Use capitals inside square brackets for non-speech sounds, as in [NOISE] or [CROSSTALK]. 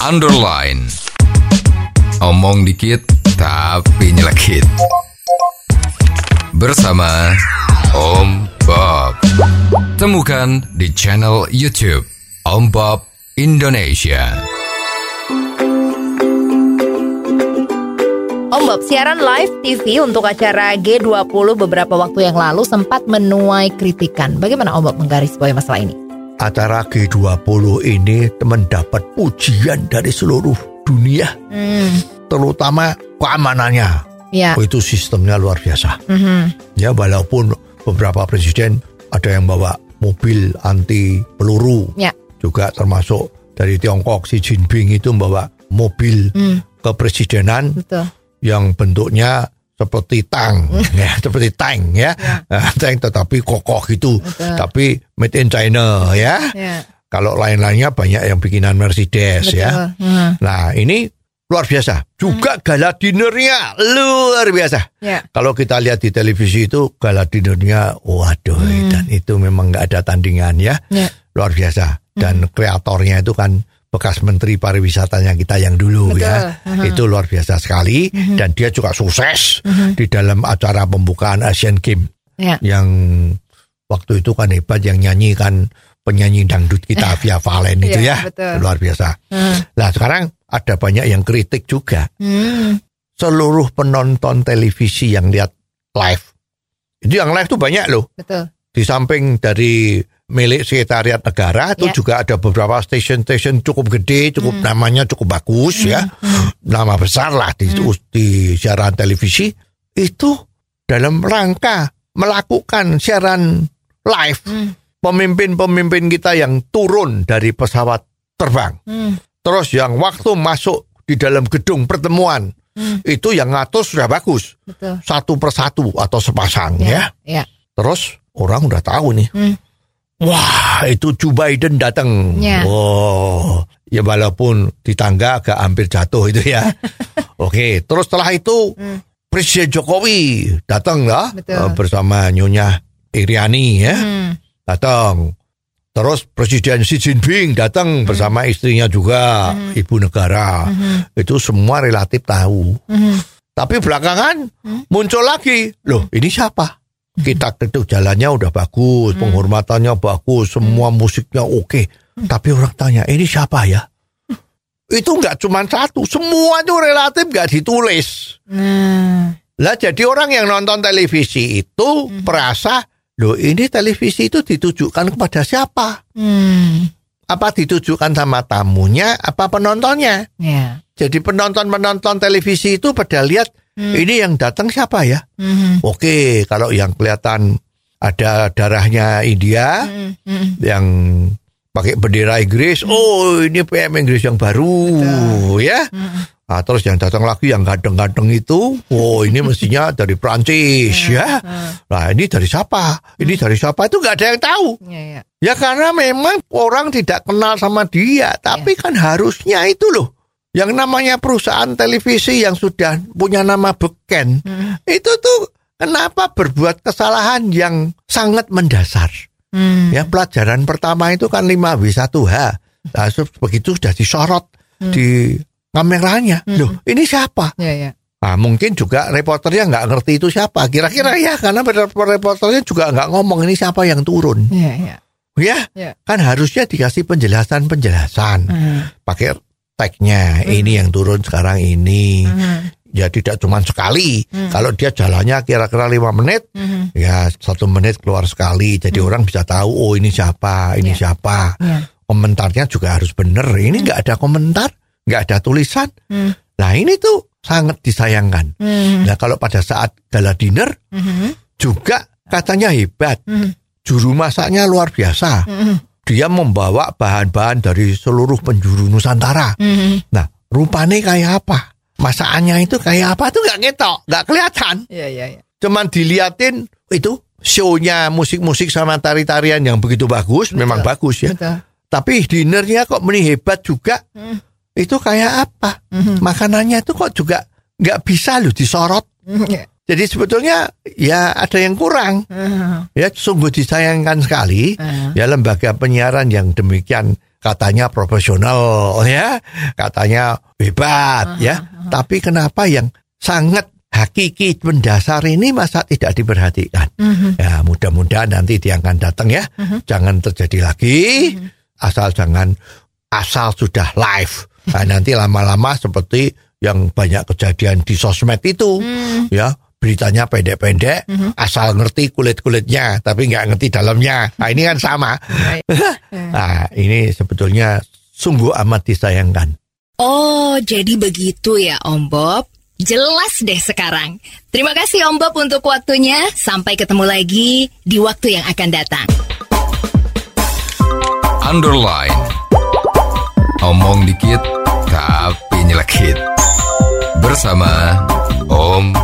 underline. Omong dikit tapi nyelekit. Bersama Om Bob. Temukan di channel YouTube Om Bob Indonesia. Om Bob, siaran live TV untuk acara G20 beberapa waktu yang lalu sempat menuai kritikan. Bagaimana Om Bob menggarisbawahi masalah ini? Acara G20 ini mendapat pujian dari seluruh dunia, Hmm, terutama keamanannya. ya. Oh, itu sistemnya luar biasa. Mhm. Ya walaupun beberapa presiden ada yang bawa mobil anti peluru, Ya. juga termasuk dari Tiongkok Xi Jinping itu membawa mobil Hmm, kepresidenan betul. yang bentuknya seperti tang, ya, seperti tank ya, Nah, tank tetapi kokoh gitu, Betul. tapi made in China ya. Ya, Kalau lain-lainnya banyak yang bikinan Mercedes betul. ya. Hmm, Nah ini luar biasa. Juga gala dinernya luar biasa. ya. Kalau kita lihat di televisi itu gala dinernya, waduh, dan itu memang nggak ada tandingan ya, Ya. luar biasa. Dan kreatornya itu kan bekas Menteri Pariwisatanya kita yang dulu Betul. ya, Mhm. itu luar biasa sekali. Dan dia juga sukses di dalam acara pembukaan Asian Games Ya. yang waktu itu kan hebat yang nyanyi kan penyanyi dangdut kita [LAUGHS] Via Valen itu Iya, ya betul. luar biasa. Hmm. Nah sekarang ada banyak yang kritik juga Hmm, seluruh penonton televisi yang lihat live itu yang live tuh banyak loh betul. di samping dari milik sekretariat negara itu Ya. juga ada beberapa station-station cukup gede cukup namanya cukup bagus ya nama besar lah di, di siaran televisi itu dalam rangka melakukan siaran live Hmm. pemimpin-pemimpin kita yang turun dari pesawat terbang Hmm, terus yang waktu masuk di dalam gedung pertemuan Hmm. itu yang ngatur sudah bagus betul. satu persatu atau sepasang ya. Ya. Terus orang udah tahu nih. Hmm. Wah, itu Joe Biden datang. Ya. Oh, ya walaupun di tangga agak hampir jatuh itu ya. [LAUGHS] Oke, terus setelah itu Presiden Jokowi datang lah Hmm. Betul. eh, bersama Nyonya Iriani ya. Hmm, Datang. Terus Presiden Xi Jinping datang bersama istrinya juga, ibu negara. Itu semua relatif tahu. hmm, Tapi belakangan muncul lagi. Loh, ini siapa? Kita itu jalannya udah bagus, penghormatannya bagus, semua musiknya oke. Tapi orang tanya, ini siapa ya? Itu nggak cuma satu, semua itu relatif nggak ditulis. Nah, Lah jadi orang yang nonton televisi itu merasa, loh ini televisi itu ditujukan kepada siapa? hmm, Apa ditujukan sama tamunya, apa penontonnya? ya. Jadi penonton-penonton televisi itu pada lihat, ini yang datang siapa ya? Hmm, Oke, kalau yang kelihatan ada darahnya India hmm, hmm, yang pakai bendera Inggris, oh ini PM Inggris yang baru ya. Nah, terus yang datang lagi yang ganteng-ganteng itu, oh ini mestinya [LAUGHS] dari Prancis ya. Nah ini dari siapa? Ini dari siapa? Itu nggak ada yang tahu. ya, ya. Ya karena memang orang tidak kenal sama dia, tapi kan harusnya itu loh. Yang namanya perusahaan televisi yang sudah punya nama beken, itu tuh kenapa berbuat kesalahan yang sangat mendasar. Hmm, Ya pelajaran pertama itu kan 5W1H. Nah, begitu sudah disorot di kameranya. Loh, ini siapa? ya, ya. Nah, mungkin juga reporternya nggak ngerti itu siapa. Kira-kira ya, karena reporternya juga nggak ngomong ini siapa yang turun. Ya, ya. Ya, Ya. kan harusnya dikasih penjelasan-penjelasan. Hmm, Pakai tagnya, ini yang turun sekarang ini. hmm, Ya tidak cuma sekali. Kalau dia jalannya kira-kira lima menit, hmm, ya satu menit keluar sekali. Jadi orang bisa tahu, oh ini siapa, ini Ya. siapa. ya. Komentarnya juga harus benar. Ini nggak ada komentar, nggak ada tulisan. Hmm, Nah ini tuh sangat disayangkan. hmm, Nah kalau pada saat gala dinner hmm, juga katanya hebat. hmm, Juru masaknya luar biasa. hmm, Dia membawa bahan-bahan dari seluruh penjuru Nusantara. hmm. Nah, rupanya kayak apa? Masakannya itu kayak apa tuh nggak ketok, nggak kelihatan. Ya, ya, ya. Cuman diliatin itu show-nya musik-musik sama tari-tarian yang begitu bagus, memang bagus ya. Betul. Tapi dinernya kok meni hebat juga. Hmm. Itu kayak apa? Mhm. Makanannya itu kok juga nggak bisa loh disorot. Hmm, ya. Jadi sebetulnya ya ada yang kurang. Hmm, Ya sungguh disayangkan sekali Hmm. ya lembaga penyiaran yang demikian katanya profesional ya, katanya hebat ya. Tapi kenapa yang sangat hakiki mendasar ini masa tidak diperhatikan? Ya, mudah-mudahan nanti dia akan datang ya. Jangan terjadi lagi. Asal jangan asal sudah live. Nah, nanti lama-lama seperti yang banyak kejadian di sosmed itu, ya beritanya pendek-pendek, asal ngerti kulit-kulitnya, tapi nggak ngerti dalamnya. Nah ini kan sama. [LAUGHS] nah ini sebetulnya sungguh amat disayangkan. Oh, jadi begitu ya Om Bob. Jelas deh sekarang. Terima kasih Om Bob untuk waktunya. Sampai ketemu lagi di waktu yang akan datang. Underline. Omong dikit tapi nyelekit. Bersama Om